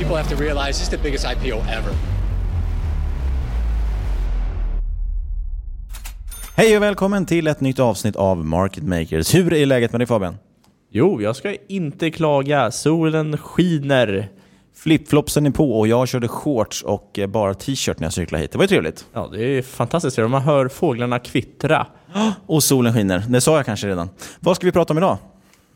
People have to realize this is the biggest IPO ever. Hej och välkommen till ett nytt avsnitt av Market Makers. Hur är läget med dig Fabian? Jo, jag ska inte klaga. Solen skiner. Flipflopsen är på och jag körde shorts och bara t-shirt när jag cyklade hit. Det var ju trevligt. Ja, det är fantastiskt. Man hör fåglarna kvittra. Och solen skiner. Det sa jag kanske redan. Vad ska vi prata om idag?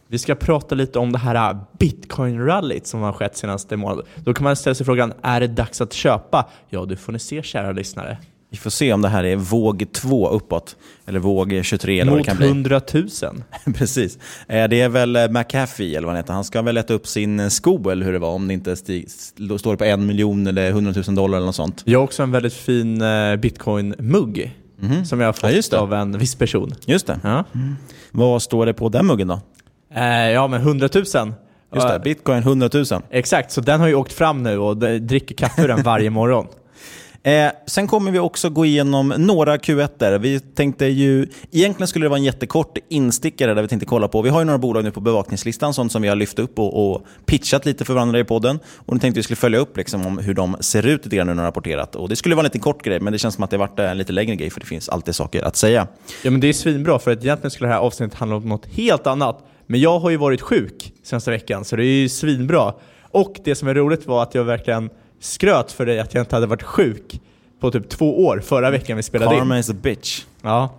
Vi ska prata lite om det här bitcoin-rallyt som har skett senaste månaden. Då kan man ställa sig frågan, är det dags att köpa? Ja, det får ni se kära lyssnare. Vi får se om det här är våg 2 uppåt, eller våg 23 eller vad det kan bli. Mot 100 000. Precis. Eh, det är väl eh, McAfee, eller vad han heter. Han ska väl äta upp sin eh, sko, eller hur det var, om det inte står på en miljon eller 100 000 dollar eller något sånt. Jag har också en väldigt fin bitcoin-mugg. Mm. Som jag har fått ja, av en viss person. Just det. Ja. Mm. Vad står det på den muggen då? Eh, ja, men 100 000. Just det, bitcoin 100 000. Exakt, så den har ju åkt fram nu och dricker kaffe ur den varje morgon. Eh, sen kommer vi också gå igenom några Q1. Vi tänkte ju, egentligen skulle det vara en jättekort instickare där vi tänkte kolla på. Vi har ju några bolag nu på bevakningslistan, sånt som vi har lyft upp och, och pitchat lite för varandra i podden. Och nu tänkte vi skulle följa upp liksom om hur de ser ut lite grann nu när de har rapporterat. Och det skulle vara en liten kort grej, men det känns som att det varit en lite längre grej för det finns alltid saker att säga. Ja, men det är svinbra för att egentligen skulle det här avsnittet handla om något helt annat. Men jag har ju varit sjuk senaste veckan, så det är ju svinbra. Och det som är roligt var att jag verkligen skröt för dig att jag inte hade varit sjuk på typ två år förra veckan vi spelade Karma in. Karma is a bitch. Ja,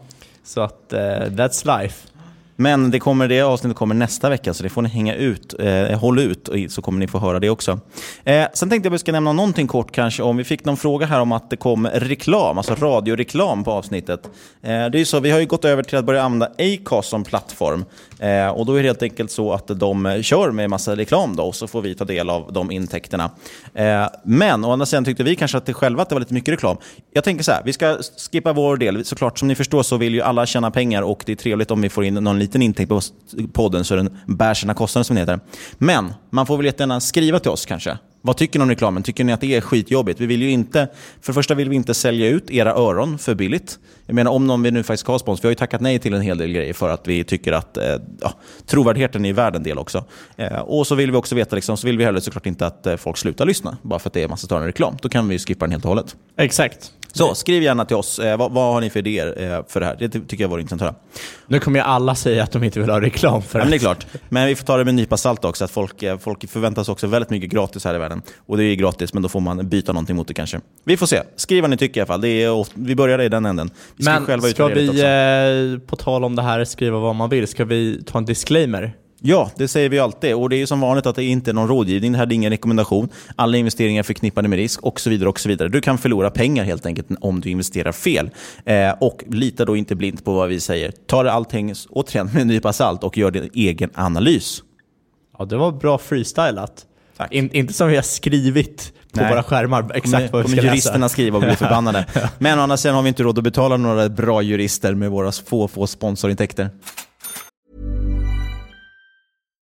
så att uh, that's life. Men det, kommer, det avsnittet kommer nästa vecka, så det får ni hänga ut. Eh, håll ut, så kommer ni få höra det också. Eh, sen tänkte jag att vi ska nämna någonting kort kanske om, vi fick någon fråga här om att det kom reklam, alltså radioreklam på avsnittet. Eh, det är ju så, vi har ju gått över till att börja använda Acast som plattform. Eh, och då är det helt enkelt så att de kör med massa reklam då, och så får vi ta del av de intäkterna. Eh, men å andra sidan tyckte vi kanske att det själva att det var lite mycket reklam. Jag tänker så här, vi ska skippa vår del. Såklart, som ni förstår så vill ju alla tjäna pengar och det är trevligt om vi får in någon liten intäkt på podden så den bär sina kostnader som det heter. Men man får väl jättegärna skriva till oss kanske. Vad tycker ni om reklamen? Tycker ni att det är skitjobbigt? Vi vill ju inte, för det första vill vi inte sälja ut era öron för billigt. Jag menar om någon vill nu faktiskt ha spons, vi har ju tackat nej till en hel del grejer för att vi tycker att eh, ja, trovärdigheten är värd en del också. Eh, och så vill vi också veta, liksom, så vill vi heller såklart inte att eh, folk slutar lyssna bara för att det är massa störande reklam. Då kan vi skippa den helt och hållet. Exakt. Så skriv gärna till oss. Eh, vad, vad, har ni för idéer eh, för det här? Det tycker jag vore intressant att höra. Nu kommer ju alla säga att de inte vill ha reklam för det. Men det är klart. Men vi får ta det med en nypa salt också. Att folk, eh, folk förväntas också väldigt mycket gratis här i världen. Och det är gratis, men då får man byta någonting mot det kanske. Vi får se. Skriv vad ni tycker i alla fall. Det är, vi börjar i den änden. Vi ska men själva ska vi, också. på tal om det här, skriva vad man vill, ska vi ta en disclaimer? Ja, det säger vi alltid. Och det är som vanligt att det inte är någon rådgivning. Det här är ingen rekommendation. Alla investeringar är förknippade med risk och så vidare. och så vidare. Du kan förlora pengar helt enkelt om du investerar fel. Eh, och lita då inte blint på vad vi säger. Ta allting återigen med en nypa salt och gör din egen analys. Ja, det var bra freestylat. In, inte som vi har skrivit på Nej. våra skärmar exakt vad vi ska juristerna läsa. skriva och bli förbannade. Men å andra sidan har vi inte råd att betala några bra jurister med våra få, få sponsorintäkter.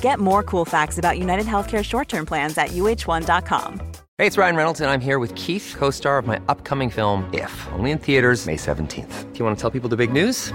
Get more cool facts about United Healthcare short term plans at uh1.com. Hey, it's Ryan Reynolds, and I'm here with Keith, co star of my upcoming film, If, only in theaters, May 17th. Do you want to tell people the big news?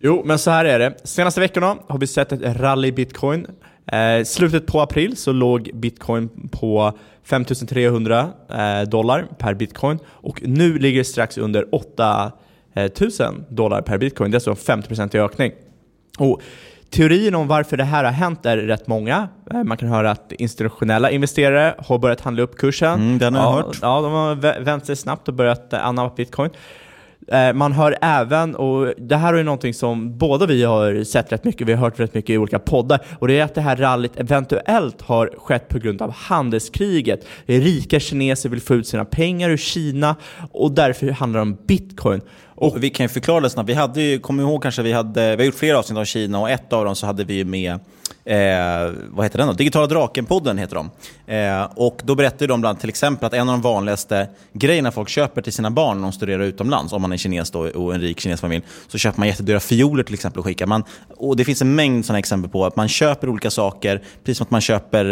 Jo, men så här är det. Senaste veckorna har vi sett ett rally i bitcoin. Eh, slutet på april så låg bitcoin på 5300 eh, dollar per bitcoin och nu ligger det strax under 8000 dollar per bitcoin. Det är alltså en 50% ökning. Och Teorin om varför det här har hänt är rätt många. Eh, man kan höra att institutionella investerare har börjat handla upp kursen. Mm, den har jag ja, hört. Ja, de har vänt sig snabbt och börjat anamma bitcoin. Eh, man hör även, och det här är ju någonting som båda vi har sett rätt mycket, vi har hört rätt mycket i olika poddar, och det är att det här rallyt eventuellt har skett på grund av handelskriget. Rika kineser vill få ut sina pengar ur Kina och därför handlar det om bitcoin. Och vi kan ju förklara det snabbt. Vi hade ju, kom ihåg kanske, vi, hade, vi har gjort flera avsnitt om Kina och ett av dem så hade vi med Eh, vad heter den då? Digitala Draken-podden heter de. Eh, och då berättade de bland till exempel att en av de vanligaste grejerna folk köper till sina barn när de studerar utomlands, om man är kines då, och en rik kines familj, så köper man jättedyra fioler till exempel och skickar. Man, och det finns en mängd sådana exempel på att man köper olika saker, precis som att man köper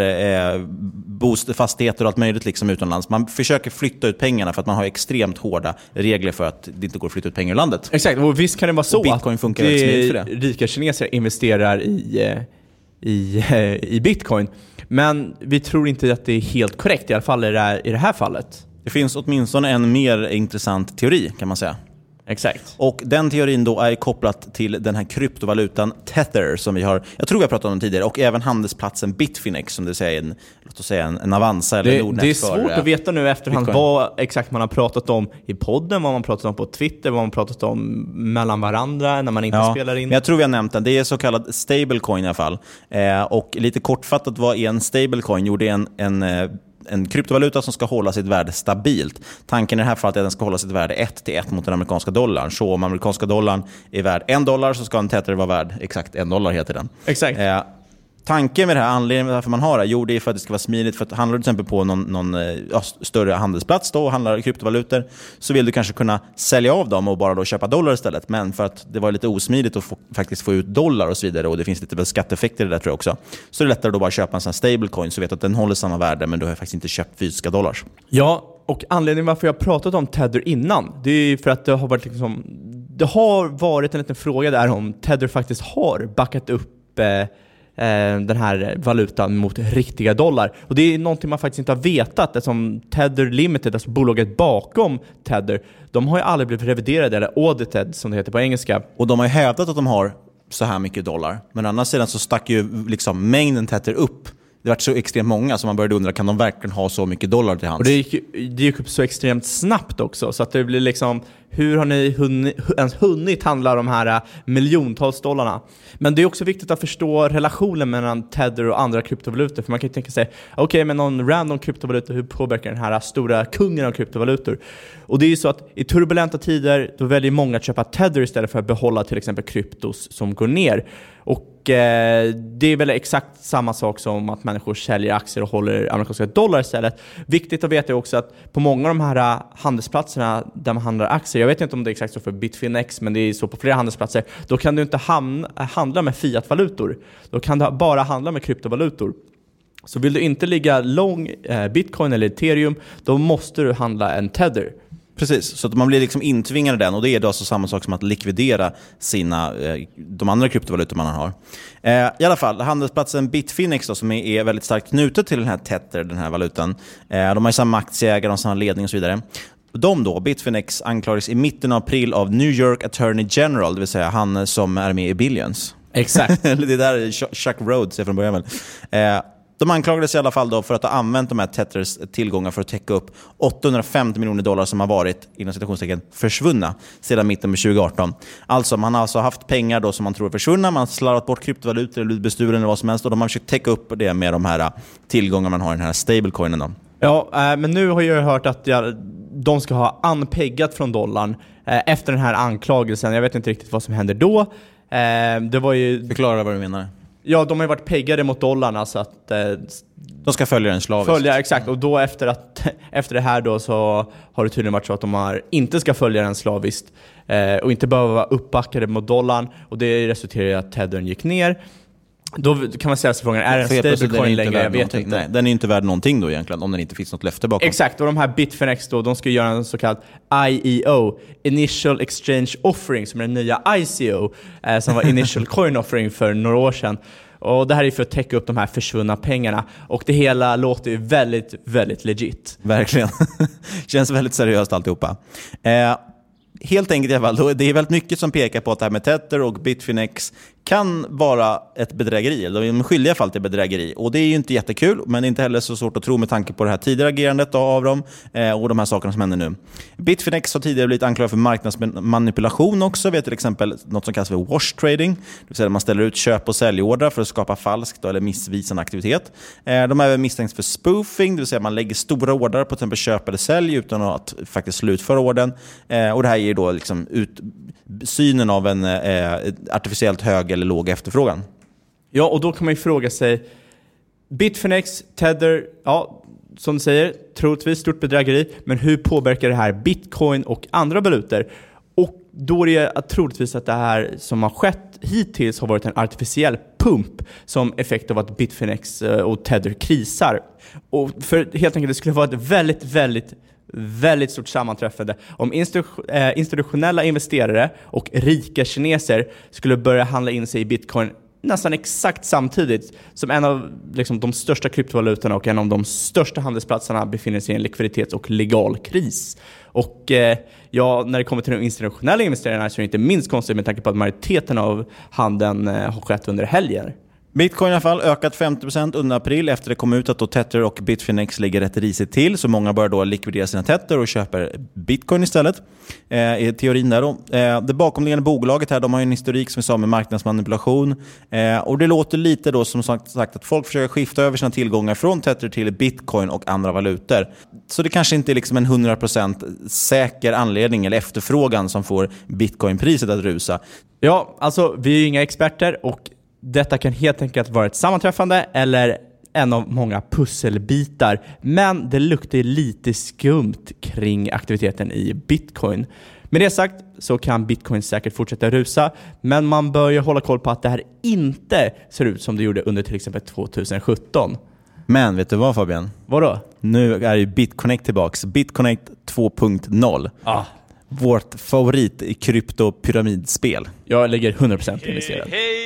eh, bost, fastigheter och allt möjligt liksom utomlands. Man försöker flytta ut pengarna för att man har extremt hårda regler för att det inte går att flytta ut pengar ur landet. Exakt, och visst kan det vara så Och bitcoin att funkar väldigt smidigt för det. rika kineser investerar i, eh, i, eh, i bitcoin. Men vi tror inte att det är helt korrekt, i alla fall i det här, i det här fallet. Det finns åtminstone en mer intressant teori kan man säga. Exakt. Och den teorin då är kopplat till den här kryptovalutan Tether som vi har, jag tror vi har pratat om den tidigare, och även handelsplatsen Bitfinex som det säger en, låt oss säga en, en Avanza eller Det, Nordnet det är svårt eh, att veta nu efterhand Bitcoin. vad exakt man har pratat om i podden, vad man pratat om på Twitter, vad man pratat om mellan varandra när man inte Ja, spelar in. Men jag tror vi har nämnt den. Det är så kallad stablecoin i alla fall. Eh, och lite kortfattat vad är en stablecoin? Jo, det är en, en, eh, en kryptovaluta som ska hålla sitt värde stabilt. Tanken i det här fallet är att den ska hålla sitt värde 1 till 1 mot den amerikanska dollarn. Så om amerikanska dollarn är värd 1 dollar så ska en tether vara värd exakt 1 dollar heter den. Exakt. Eh, Tanken med det här, anledningen till varför man har det, jo det är för att det ska vara smidigt. För att handlar du till exempel på någon, någon eh, ja, större handelsplats då och handlar kryptovalutor så vill du kanske kunna sälja av dem och bara då köpa dollar istället. Men för att det var lite osmidigt att få, faktiskt få ut dollar och så vidare och det finns lite skatteeffekter i det där tror jag också. Så det är lättare att bara köpa en sån här stablecoin så vet du att den håller samma värde men du har faktiskt inte köpt fysiska dollars. Ja, och anledningen varför jag har pratat om Tether innan, det är ju för att det har varit liksom, det har varit en liten fråga där om Tether faktiskt har backat upp eh, Eh, den här valutan mot riktiga dollar. Och det är någonting man faktiskt inte har vetat eftersom Tether Limited, alltså bolaget bakom Tether, de har ju aldrig blivit reviderade, eller audited som det heter på engelska. Och de har ju hävdat att de har så här mycket dollar. Men å andra sidan så stack ju liksom mängden Tether upp. Det var så extremt många så man började undra, kan de verkligen ha så mycket dollar till hands? Och det gick, det gick upp så extremt snabbt också, så att det blir liksom, hur har ni hunnit, ens hunnit handla de här äh, miljontals dollarna? Men det är också viktigt att förstå relationen mellan Tether och andra kryptovalutor, för man kan ju tänka sig, okej men någon random kryptovaluta, hur påverkar den här äh, stora kungen av kryptovalutor? Och det är ju så att i turbulenta tider, då väljer många att köpa Tether istället för att behålla till exempel kryptos som går ner. Och eh, det är väl exakt samma sak som att människor säljer aktier och håller amerikanska dollar istället. Viktigt att veta är också att på många av de här eh, handelsplatserna där man handlar aktier, jag vet inte om det är exakt så för Bitfinex, men det är så på flera handelsplatser, då kan du inte hamna, handla med fiatvalutor. Då kan du bara handla med kryptovalutor. Så vill du inte ligga lång eh, bitcoin eller ethereum, då måste du handla en tether. Precis, så att man blir liksom intvingad i den och det är då alltså samma sak som att likvidera sina, eh, de andra kryptovalutor man har. Eh, I alla fall, handelsplatsen Bitfinex då, som är, är väldigt starkt knutet till den här Tether, den här valutan. Eh, de har ju samma aktieägare och samma ledning och så vidare. De då, Bitfinex, anklagades i mitten av april av New York Attorney General, det vill säga han som är med i Billions. Exakt. det där Chuck Rhodes är från början. Eh, de anklagades i alla fall då för att ha använt de här Tethers tillgångar för att täcka upp 850 miljoner dollar som har varit inom citationstecken försvunna sedan mitten av 2018. Alltså, man har alltså haft pengar då som man tror är försvunna, man har slarvat bort kryptovalutor eller bestulen eller vad som helst och de har försökt täcka upp det med de här tillgångar man har i den här stablecoinen. Då. Ja, äh, men nu har jag hört att jag, de ska ha anpeggat från dollarn äh, efter den här anklagelsen. Jag vet inte riktigt vad som händer då. Äh, det var ju... Förklara vad du menar. Ja, de har ju varit peggade mot dollarn, alltså att... Eh, de ska följa den slaviskt. Följa, exakt. Och då efter, att, efter det här då så har det tydligen varit så att de har, inte ska följa den slaviskt eh, och inte behöva vara uppbackade mot dollarn. Och det resulterar i att tethern gick ner. Då kan man ställa sig frågan, är en stablecoin längre? Jag vet inte. Nej, den är inte värd någonting då egentligen, om det inte finns något löfte bakom. Exakt, och de här Bitfinex då, de ska göra en så kallad IEO, Initial Exchange Offering, som är den nya ICO, eh, som var Initial Coin Offering för några år sedan. Och Det här är för att täcka upp de här försvunna pengarna. Och det hela låter ju väldigt, väldigt legit. Verkligen. Känns väldigt seriöst alltihopa. Eh, helt enkelt i alla fall, det är väldigt mycket som pekar på att det här med Tether och Bitfinex kan vara ett bedrägeri, eller de är skyldiga fall till bedrägeri. Och det är ju inte jättekul, men inte heller så svårt att tro med tanke på det här tidigare agerandet av dem eh, och de här sakerna som händer nu. Bitfinex har tidigare blivit anklagad för marknadsmanipulation också. Vi har till exempel något som kallas för wash trading, det vill säga att man ställer ut köp och säljordrar för att skapa falskt eller missvisande aktivitet. Eh, de är även misstänkts för spoofing, det vill säga att man lägger stora ordrar på till exempel köp eller sälj utan att faktiskt slutföra ordern. Eh, och det här ger då liksom ut synen av en artificiellt hög eller låg efterfrågan. Ja, och då kan man ju fråga sig, Bitfinex, Tether, ja, som du säger, troligtvis stort bedrägeri, men hur påverkar det här bitcoin och andra valutor? Och då är det troligtvis att det här som har skett hittills har varit en artificiell pump som effekt av att Bitfinex eh, och Tether krisar. Och för helt enkelt, det skulle vara ett väldigt, väldigt väldigt stort sammanträffande om eh, institutionella investerare och rika kineser skulle börja handla in sig i bitcoin nästan exakt samtidigt som en av liksom, de största kryptovalutorna och en av de största handelsplatserna befinner sig i en likviditets och legal kris. Och eh, ja, när det kommer till de institutionella investerarna så är det inte minst konstigt med tanke på att majoriteten av handeln eh, har skett under helger. Bitcoin i alla fall ökat 50% under april efter det kom ut att då Tether och Bitfinex ligger rätt risigt till. Så många börjar då likvidera sina Tether och köper Bitcoin istället. Eh, I teorin där då. Eh, det bakomliggande bolaget här, de har en historik som vi sa med marknadsmanipulation. Eh, och det låter lite då som sagt att folk försöker skifta över sina tillgångar från Tether till Bitcoin och andra valutor. Så det kanske inte är liksom en 100% säker anledning eller efterfrågan som får Bitcoinpriset att rusa. Ja, alltså vi är ju inga experter och detta kan helt enkelt vara ett sammanträffande eller en av många pusselbitar, men det luktar lite skumt kring aktiviteten i bitcoin. Med det sagt så kan bitcoin säkert fortsätta rusa, men man bör ju hålla koll på att det här inte ser ut som det gjorde under till exempel 2017. Men vet du vad Fabian? Vadå? Nu är ju BitConnect tillbaks. BitConnect 2.0. Ah. Vårt favorit i kryptopyramidspel. Jag lägger 100% investerad. Hey, hey.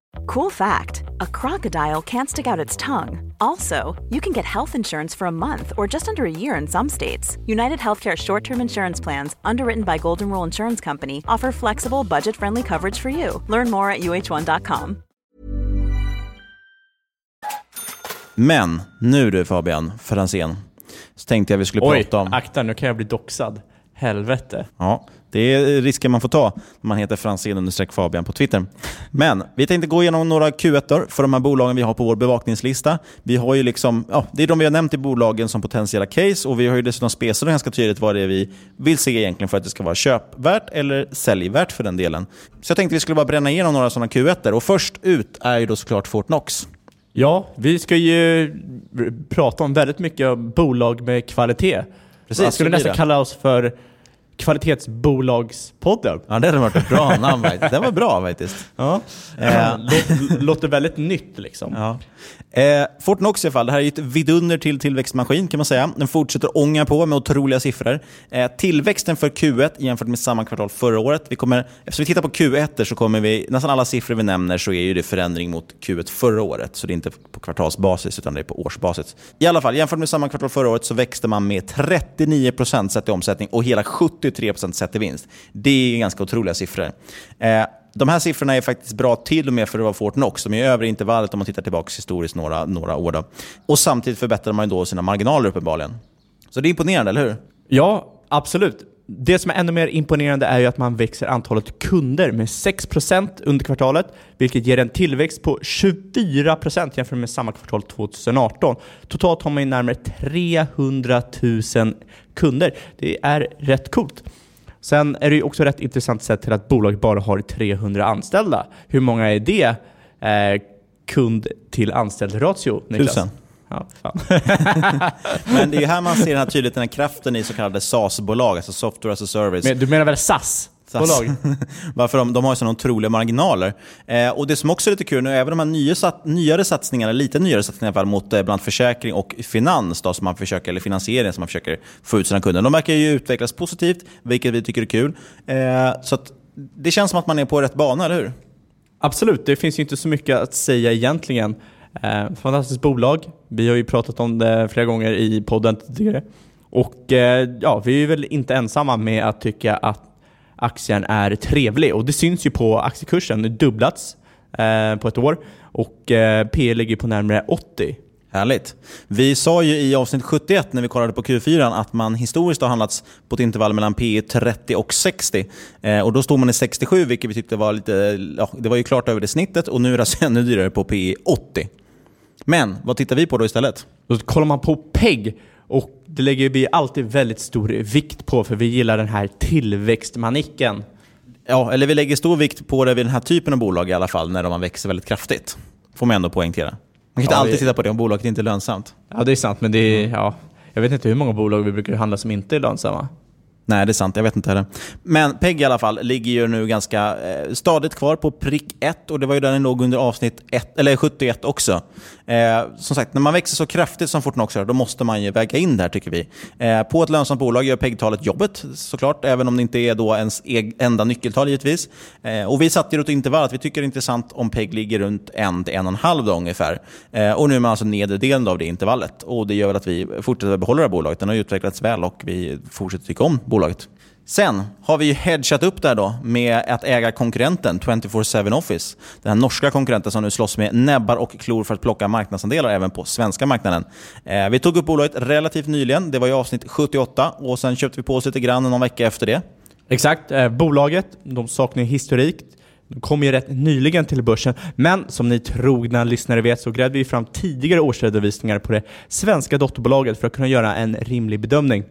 Cool fact a crocodile can't stick out its tongue. Also, you can get health insurance for a month or just under a year in some states. United Healthcare short term insurance plans, underwritten by Golden Rule Insurance Company, offer flexible, budget friendly coverage for you. Learn more at uh1.com. Men nu du Fabian Franzén, så tänkte jag vi skulle Oj, prata om... akta nu kan jag bli doxad. Helvete. Ja, det är risken man får ta när man heter Franzén Fabian på Twitter. Men vi tänkte gå igenom några Q1 för de här bolagen vi har på vår bevakningslista. Vi har ju liksom, ja, det är de vi har nämnt i bolagen som potentiella case och vi har ju dessutom spesat ganska tydligt vad det är vi vill se egentligen för att det ska vara köpvärt eller säljvärt för den delen. Så jag tänkte vi skulle bara bränna igenom några sådana Q1 och först ut är ju då såklart Fortnox. Ja, vi ska ju prata om väldigt mycket bolag med kvalitet. Precis, Man skulle nästan kalla oss för kvalitetsbolagspodden. Ja, det hade varit ett bra namn. Det var bra faktiskt. Ja. Eh. Lå- Låter väldigt nytt liksom. Ja. Eh, Fortnox i alla fall, det här är ju ett vidunder till tillväxtmaskin kan man säga. Den fortsätter ånga på med otroliga siffror. Eh, tillväxten för Q1 jämfört med samma kvartal förra året. Vi kommer, eftersom vi tittar på Q1 så kommer vi, nästan alla siffror vi nämner så är ju det förändring mot Q1 förra året. Så det är inte på kvartalsbasis utan det är på årsbasis. I alla fall, jämfört med samma kvartal förra året så växte man med 39% sett i omsättning och hela 73% sett i vinst. Det är ganska otroliga siffror. Eh, de här siffrorna är faktiskt bra till och med för att vara Fortnox. De är över intervallet om man tittar tillbaka historiskt några, några år. Då. Och samtidigt förbättrar man ju då sina marginaler uppenbarligen. Så det är imponerande, eller hur? Ja, absolut. Det som är ännu mer imponerande är ju att man växer antalet kunder med 6% under kvartalet, vilket ger en tillväxt på 24% jämfört med samma kvartal 2018. Totalt har man ju närmare 300 000 kunder. Det är rätt coolt. Sen är det ju också rätt intressant sett till att bolaget bara har 300 anställda. Hur många är det eh, kund till anställd ratio, Niklas? Tusen. Ja, fan. Men det är ju här man ser den här tydligt den här kraften i så kallade SaaS-bolag, alltså Software as a Service. Men du menar väl SAS? Bolag. Varför de, de har ju sådana otroliga marginaler. Eh, och Det som också är lite kul nu, även de här nya, sat, nyare satsningarna, lite nyare satsningar fall, mot eh, bland annat försäkring och finans, då, som man försöker, eller finansiering som man försöker få ut sina kunder. De verkar ju utvecklas positivt, vilket vi tycker är kul. Eh, så att, det känns som att man är på rätt bana, eller hur? Absolut, det finns ju inte så mycket att säga egentligen. Eh, fantastiskt bolag. Vi har ju pratat om det flera gånger i podden tidigare. Och eh, ja, vi är väl inte ensamma med att tycka att aktien är trevlig. Och det syns ju på aktiekursen. Har dubblats eh, på ett år och eh, P ligger på närmare 80. Härligt. Vi sa ju i avsnitt 71 när vi kollade på Q4 att man historiskt har handlats på ett intervall mellan P 30 och 60. Eh, och Då stod man i 67, vilket vi tyckte var lite, ja, det var ju klart över det snittet. Och nu är det alltså ännu dyrare på P 80. Men vad tittar vi på då istället? Då kollar man på PEG och det lägger vi alltid väldigt stor vikt på för vi gillar den här tillväxtmanicken. Ja, eller vi lägger stor vikt på det vid den här typen av bolag i alla fall, när de växer väldigt kraftigt. Får man ändå poängtera. Man kan inte Ja, alltid vi- titta på det om bolaget inte är lönsamt. Ja, det är sant, men det är, ja, jag vet inte hur många bolag vi brukar handla som inte är lönsamma. Nej, det är sant. Jag vet inte heller. Men PEG i alla fall ligger ju nu ganska eh, stadigt kvar på prick 1 och det var ju där den låg under avsnitt 1, eller 71 också. Eh, som sagt, när man växer så kraftigt som Fortnox gör, då måste man ju väga in det här tycker vi. Eh, på ett lönsamt bolag gör PEG-talet jobbet såklart, även om det inte är då ens e enda nyckeltal givetvis. Eh, och vi satte ju ett intervall att vi tycker det är intressant om PEG ligger runt 1-1,5 då ungefär. Eh, och nu är man alltså nedre delen av det intervallet. Och det gör väl att vi fortsätter behålla det här bolaget. Den har utvecklats väl och vi fortsätter tycka om bolaget. Sen har vi ju hedgat upp där då med att äga konkurrenten 24-7 Office. Den här norska konkurrenten som nu slåss med näbbar och klor för att plocka marknadsandelar även på svenska marknaden. Eh, vi tog upp bolaget relativt nyligen, det var i avsnitt 78 och sen köpte vi på oss lite grann någon vecka efter det. Exakt. Eh, bolaget, de saknar historik. De kom ju rätt nyligen till börsen, men som ni trogna lyssnare vet så grävde vi fram tidigare årsredovisningar på det svenska dotterbolaget för att kunna göra en rimlig bedömning.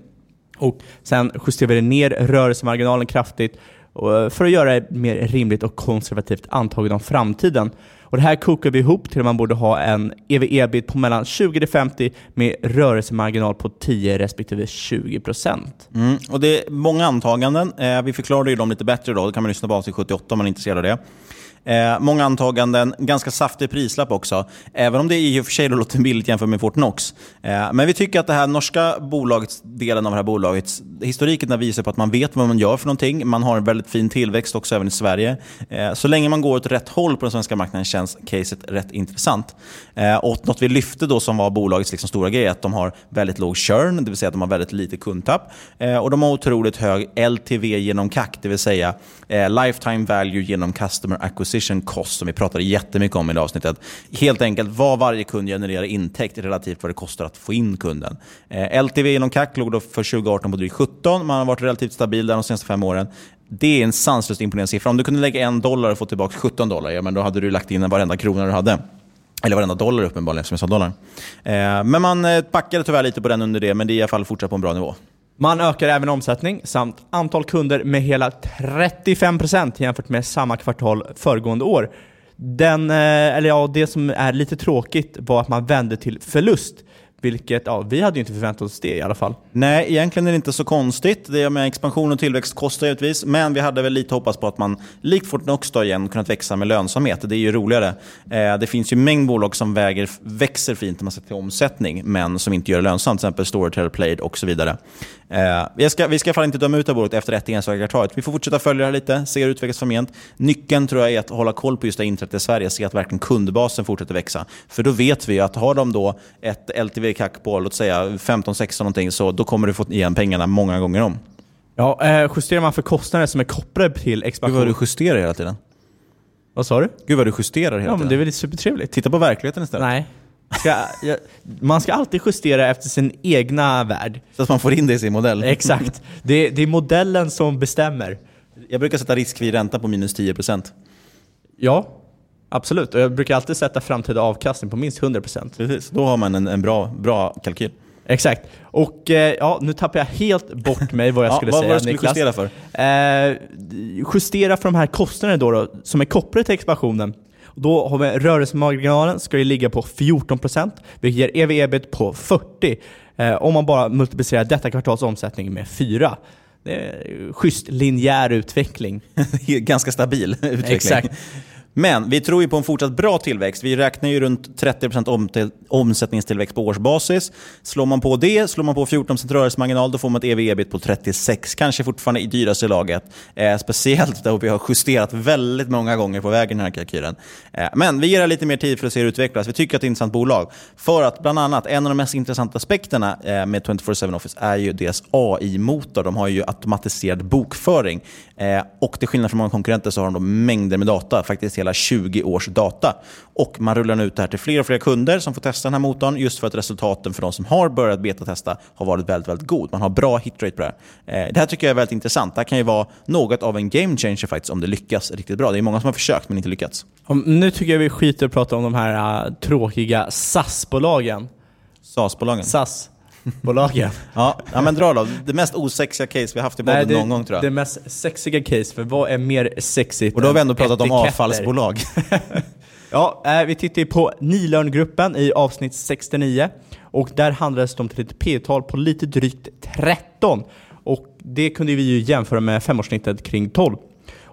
Och Sen justerade vi ner rörelsemarginalen kraftigt eh, för att göra det mer rimligt och konservativt antagande om framtiden. Och Det här kokar vi ihop till att man borde ha en EV-EBIT på mellan 20-50 med rörelsemarginal på 10 respektive 20 procent. Mm, och det är många antaganden. Eh, vi förklarade ju dem lite bättre då. Det kan man lyssna på avsnitt 78 om man är intresserad av det. Eh, många antaganden, ganska saftig prislapp också. Även om det i och för sig låter billigt jämfört med Fortnox. Eh, men vi tycker att det här norska bolagets, delen av det här bolagets, historiken visar på att man vet vad man gör för någonting. Man har en väldigt fin tillväxt också även i Sverige. Eh, så länge man går åt rätt håll på den svenska marknaden känns caset rätt intressant. Eh, och något vi lyfte då som var bolagets liksom stora grej är att de har väldigt låg churn, det vill säga att de har väldigt lite kundtapp. Eh, och de har otroligt hög LTV genom CAC, det vill säga eh, lifetime value genom customer acquisition cost, som vi pratade jättemycket om i det avsnittet. Helt enkelt vad varje kund genererar intäkt relativt vad det kostar att få in kunden. Eh, LTV genom CAC låg då för 2018 på drygt 17, man har varit relativt stabil där de senaste fem åren. Det är en sanslöst imponerande siffra. Om du kunde lägga en dollar och få tillbaka 17 dollar, ja, men då hade du lagt in varenda krona du hade. Eller varenda dollar uppenbarligen, som jag sa dollar. Eh, men man eh, backade tyvärr lite på den under det, men det är i alla fall fortsatt på en bra nivå. Man ökar även omsättning samt antal kunder med hela 35% jämfört med samma kvartal föregående år. Den, eh, eller ja, det som är lite tråkigt var att man vände till förlust. Vilket, ja, vi hade ju inte förväntat oss det i alla fall. Nej, egentligen är det inte så konstigt. Det med expansion och tillväxt kostar givetvis. Men vi hade väl lite hoppats på att man, likt Fortnox då igen, kunnat växa med lönsamhet. Det är ju roligare. Eh, det finns ju en mängd bolag som väger, växer fint när man sätter till omsättning, men som inte gör det lönsamt. Till exempel Storytel, Played och så vidare. Eh, vi, ska, vi ska i alla fall inte döma ut det här bolaget efter ett enstaka kvartal. Vi får fortsätta följa det här lite, se hur det utvecklas framgent. Nyckeln tror jag är att hålla koll på just det inträdet i Sverige, se att verkligen kundbasen fortsätter växa. För då vet vi att har de då ett LTV-CAC på låt säga 15-16 någonting, så då kommer du få igen pengarna många gånger om. Ja, eh, justerar man för kostnader som är kopplade till Gud expansion... vad du justerar hela tiden. Vad sa du? Gud vad du justerar hela Ja, men tiden. det är väl supertrevligt. Titta på verkligheten istället. Nej. Ska, jag, man ska alltid justera efter sin egna värld. Så att man får in det i sin modell. Exakt. Det, det är modellen som bestämmer. Jag brukar sätta riskfri ränta på minus 10%. Ja, absolut. Och jag brukar alltid sätta framtida avkastning på minst 100%. Precis, då har man en, en bra, bra kalkyl. Exakt. Och eh, ja, nu tappar jag helt bort mig vad jag Ja, skulle vad säga var det du skulle justera för? Eh, justera för de här kostnaderna då, då som är kopplade till expansionen. Då har vi rörelsemarginalen ska ju ligga på 14%, vilket ger ev-ebit på 40. Eh, om man bara multiplicerar detta kvartals omsättning med 4. Det är schysst linjär utveckling. Ganska stabil utveckling. Exakt. Men vi tror ju på en fortsatt bra tillväxt. Vi räknar ju runt 30% om omsättningstillväxt på årsbasis. Slår man på det, slår man på 14% rörelsemarginal, då får man ett ev-ebit på 36. Kanske fortfarande i dyraste laget. Eh, speciellt då vi har justerat väldigt många gånger på vägen i den här kalkylen. Eh, men vi ger det lite mer tid för att se hur det utvecklas. Vi tycker att det är ett intressant bolag. För att bland annat, en av de mest intressanta aspekterna eh, med 24-7 Office är ju deras AI-motor. De har ju automatiserad bokföring. Eh, och till skillnad från många konkurrenter så har de mängder med data, faktiskt hela 20 års data. Och man rullar nu ut det här till fler och fler kunder som får testa den här motorn just för att resultaten för de som har börjat betatesta har varit väldigt, väldigt god. Man har bra hitrate på det här. Eh, det här tycker jag är väldigt intressant. Det här kan ju vara något av en game changer faktiskt om det lyckas riktigt bra. Det är många som har försökt men inte lyckats. Om, nu tycker jag vi skiter och pratar om de här uh, tråkiga SAS-bolagen. SAS-bolagen? SAS-bolagen. ja, ja, men dra då. Det mest osexiga case vi haft i podden någon gång tror jag. Det mest sexiga case, för vad är mer sexigt Och då har vi än ändå pratat om avfallsbolag. Ja, eh, vi tittar ju på Nilörngruppen i avsnitt 69 och där handlades det om till ett P-tal på lite drygt 13. Och det kunde vi ju jämföra med femårssnittet kring 12.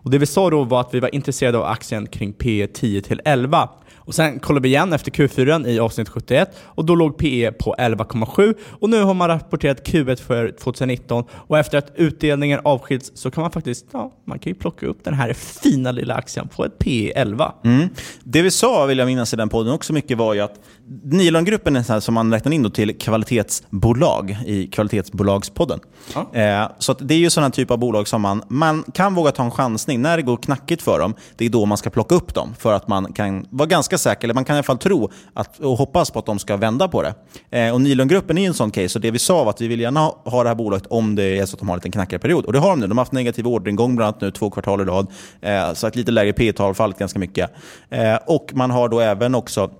Och det vi sa då var att vi var intresserade av aktien kring P 10 till 11. Och sen kollade vi igen efter Q4 i avsnitt 71 och då låg PE på 11,7 och nu har man rapporterat Q1 för 2019 och efter att utdelningen avskiljs så kan man faktiskt, ja, man kan ju plocka upp den här fina lilla aktien på ett PE 11. Mm. Det vi sa, vill jag minnas i den podden också mycket, var ju att Nilongruppen är här som man räknar in då till kvalitetsbolag i kvalitetsbolagspodden. Ja. Eh, så det är ju sådana typ av bolag som man, man kan våga ta en chansning. När det går knackigt för dem, det är då man ska plocka upp dem. För att man kan vara ganska säker, eller man kan i alla fall tro att, och hoppas på att de ska vända på det. Eh, och Nylundgruppen är en sån case. Och det vi sa var att vi vill gärna ha, ha det här bolaget om det är så att de har en liten knackigare period. Och det har de nu. De har haft negativ orderingång bland annat nu två kvartal i rad. Eh, så ett lite lägre P tal fallit ganska mycket. Eh, och man har då även också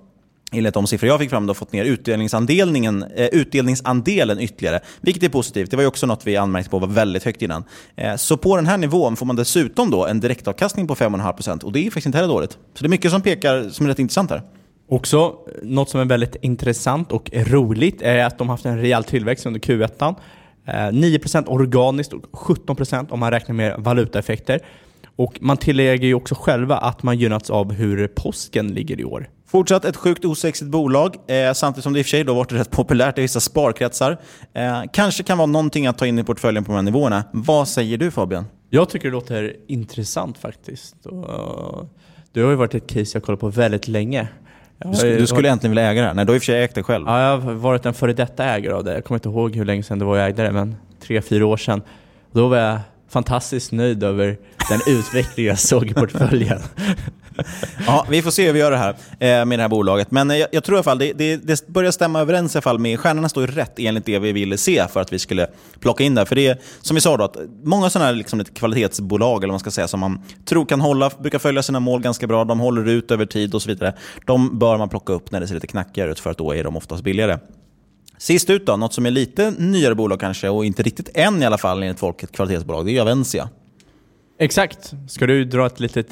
enligt de siffror jag fick fram, då, fått ner utdelningsandelen, eh, utdelningsandelen ytterligare. Vilket är positivt. Det var ju också något vi anmärkte på var väldigt högt innan. Eh, så på den här nivån får man dessutom då en direktavkastning på 5,5% och det är faktiskt inte heller dåligt. Så det är mycket som pekar som är rätt intressant här. Också eh, något som är väldigt intressant och roligt är att de har haft en rejäl tillväxt under Q1. Eh, 9% organiskt och 17% om man räknar med valutaeffekter. Och man tillägger ju också själva att man gynnats av hur påsken ligger i år. Fortsatt ett sjukt osexigt bolag, eh, samtidigt som det i och för sig då varit rätt populärt i vissa sparkretsar. Eh, kanske kan vara någonting att ta in i portföljen på de här nivåerna. Vad säger du Fabian? Jag tycker det låter intressant faktiskt. Och det har ju varit ett case jag kollat på väldigt länge. Jag Du, du skulle äntligen vilja äga det här? Nej, du har i och för sig ägt det själv. Ja, jag har varit en före detta ägare av det. Jag kommer inte ihåg hur länge sedan det var jag ägde det, men tre, fyra år sedan. Då var jag fantastiskt nöjd över den utveckling jag såg i portföljen. Ja, vi får se hur vi gör det här eh, med det här bolaget. Men eh, jag, jag tror i alla fall det, det, det börjar stämma överens i alla fall med stjärnorna står rätt enligt det vi ville se för att vi skulle plocka in det. För det är, som vi sa då, att många sådana här liksom lite kvalitetsbolag eller vad man ska säga som man tror kan hålla, brukar följa sina mål ganska bra, de håller ut över tid och så vidare. De bör man plocka upp när det ser lite knackigare ut för att då är de oftast billigare. Sist ut då, något som är lite nyare bolag kanske och inte riktigt än i alla fall enligt folk ett kvalitetsbolag, det är Avensia. Exakt. Ska du dra ett litet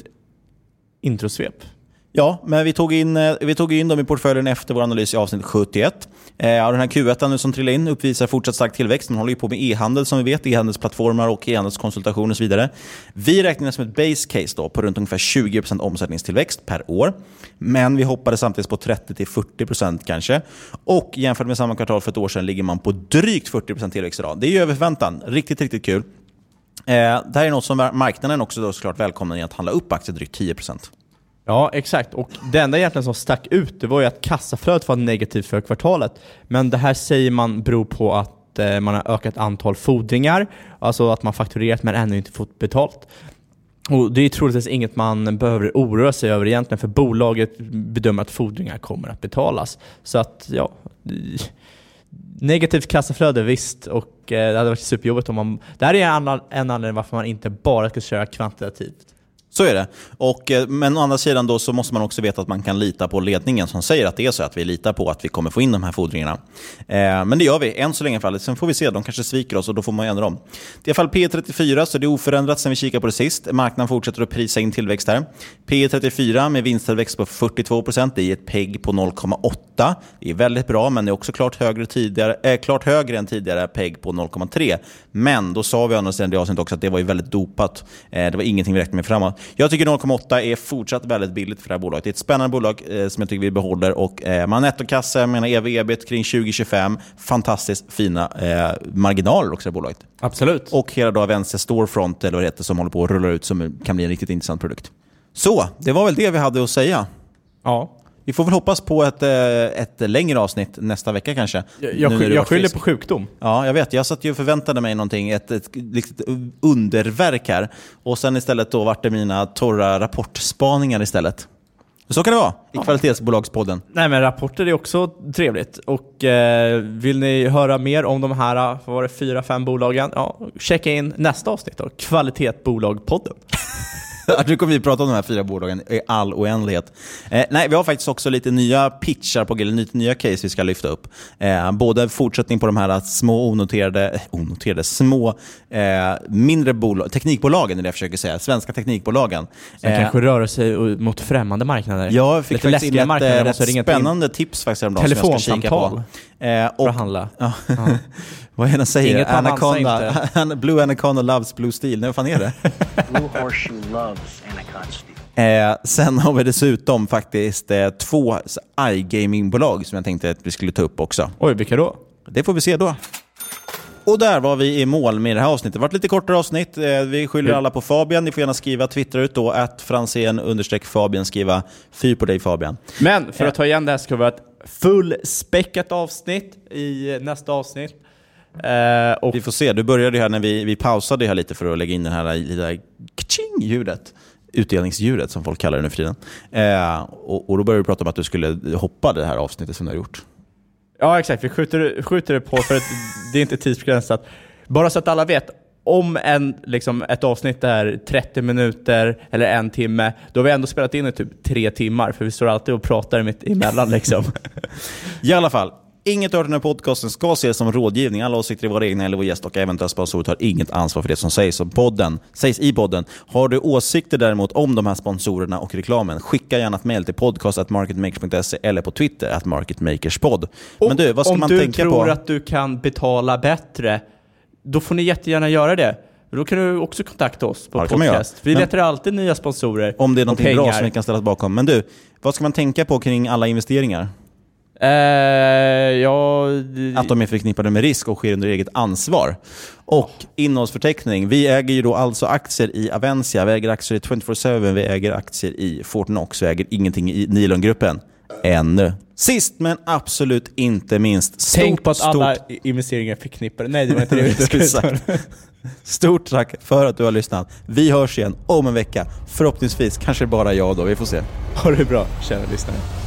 introsvep? Ja, men vi tog, in, eh, vi tog in dem i portföljen efter vår analys i avsnitt 71. Eh, den här Q1 nu som trillade in uppvisar fortsatt stark tillväxt. Man håller ju på med e-handel som vi vet, e-handelsplattformar och e-handelskonsultationer och så vidare. Vi räknade som ett base case då på runt ungefär 20% omsättningstillväxt per år. Men vi hoppade samtidigt på 30-40% kanske. Och jämfört med samma kvartal för ett år sedan ligger man på drygt 40% tillväxt idag. Det är ju över förväntan. Riktigt, riktigt kul. Eh, det här är något som marknaden också då såklart välkomnar i att handla upp aktier drygt 10%. Ja, exakt. Och det enda egentligen som stack ut, det var ju att kassaflödet var negativt för kvartalet. Men det här säger man beror på att eh, man har ökat antal fordringar, alltså att man fakturerat men ännu inte fått betalt. Och Det är troligtvis inget man behöver oroa sig över egentligen, för bolaget bedömer att fordringar kommer att betalas. Så att, ja... Negativt kassaflöde, visst. Och eh, det hade varit superjobbigt om man... Det här är en, en anledning varför man inte bara ska köra kvantitativt. Så är det. Och, eh, men å andra sidan då så måste man också veta att man kan lita på ledningen som säger att det är så, att vi litar på att vi kommer få in de här fordringarna. Eh, men det gör vi, än så länge i fallet. Sen får vi se, de kanske sviker oss och då får man ändra dem. Det är i alla fall P34, så det är oförändrat sen vi kikade på det sist. Marknaden fortsätter att prisa in tillväxt här. P34 med vinsttillväxt på 42%, det är ett PEG på 0,8. Det är väldigt bra, men det är också klart högre, tidigare, eh, klart högre än tidigare PEG på 0,3. Men då sa vi å andra sidan i det avsnittet också att det var ju väldigt dopat. Eh, det var ingenting vi räknade med framåt. Jag tycker 0,8 är fortsatt väldigt billigt för det här bolaget. Det är ett spännande bolag eh, som jag tycker vi behåller. Och, eh, man har nettokassa, jag menar ev ebit kring 2025. Fantastiskt fina eh, marginaler också i bolaget. Absolut. Och hela då Avensia Storefront, eller vad det heter, som håller på att rulla ut som kan bli en riktigt intressant produkt. Så, det var väl det vi hade att säga. Ja. Vi får väl hoppas på ett, eh, ett längre avsnitt nästa vecka kanske. Jag, jag, jag skyller på sjukdom. Ja, jag vet. Jag satt ju och förväntade mig någonting, ett, ett, litet underverk här. Och sen istället då vart det mina torra rapportspaningar istället. Så kan det vara i Kvalitetsbolagspodden. Nej men rapporter är också trevligt. Och eh, vill ni höra mer om de här, vad var det, fyra, fem bolagen? Ja, checka in nästa avsnitt då, Kvalitetbolagpodden. nu kommer vi prata om de här fyra bolagen i all oändlighet. Eh, nej, vi har faktiskt också lite nya pitchar på eller lite nya case vi ska lyfta upp. Eh, både fortsättning på de här små onoterade, eh, onoterade små eh, mindre bolag, teknikbolagen är det jag försöker säga, svenska teknikbolagen. Sen Eh, kanske röra sig mot främmande marknader. Ja, jag fick Lite faktiskt in ett eh, rätt spännande tips faktiskt häromdagen som jag ska kika på. Telefonsamtal. Eh, och, För att handla. Ja. vad är det den säger? Inget Anaconda, ansar Blue Anaconda loves Blue Steel. Nej, vad fan är det? Blue Horseshoe loves Anaconda Steel. Eh, sen har vi dessutom faktiskt eh, två iGaming-bolag som jag tänkte att vi skulle ta upp också. Oj, vilka då? Det får vi se då. Och där var vi i mål med det här avsnittet. Det var ett lite kortare avsnitt. Eh, Vi skyller alla på Fabian. Ni får gärna skriva, twittra ut då, att Franzén understreck Fabian, skriva fy på dig Fabian. Men för att ta igen det här ska vi ha ett fullspäckat avsnitt i nästa avsnitt. Eh, Vi får se. Du började ju här när vi, vi pausade här lite för att lägga in det här lilla kaching-ljudet. Utdelningsljudet som folk kallar det nu för tiden. Eh, och, och då började du prata om att du skulle hoppa det här avsnittet som du har gjort. Ja, exakt. Vi skjuter, skjuter det på för att det är inte tidsbegränsat. Bara så att alla vet, om en, liksom, ett avsnitt är 30 minuter eller en timme, då har vi ändå spelat in i typ tre timmar, för vi står alltid och pratar mitt emellan. Liksom. I alla fall, inget av den här podcasten ska ses som rådgivning. Alla åsikter är våra egna eller vår gäst och eventuella sponsorer tar inget ansvar för det som sägs, om podden, sägs i podden. Har du åsikter däremot om de här sponsorerna och reklamen, skicka gärna ett mejl till podcast.marketmakers.se eller på Twitter, att marketmakerspod. Men du, vad ska om man du tänka tror på? att du kan betala bättre, då får ni jättegärna göra det. Då kan du också kontakta oss på Ja, podcast. Vi letar alltid nya sponsorer Om det är någonting bra som vi kan ställa oss bakom. Men du, vad ska man tänka på kring alla investeringar? Eh, ja, Att de är förknippade med risk och sker under eget ansvar. Och innehållsförteckning. Vi äger ju då alltså aktier i Avencia, vi äger aktier i 24-7, vi äger aktier i Fortnox, vi äger ingenting i Nilongruppen. Ännu. Sist men absolut inte minst. Stort, Tänk på att alla stort, investeringar är förknippade. Nej, det var inte det jag skulle säga. Stort tack för att du har lyssnat. Vi hörs igen om en vecka. Förhoppningsvis kanske bara jag då, vi får se. Ha det bra, kära lyssnare.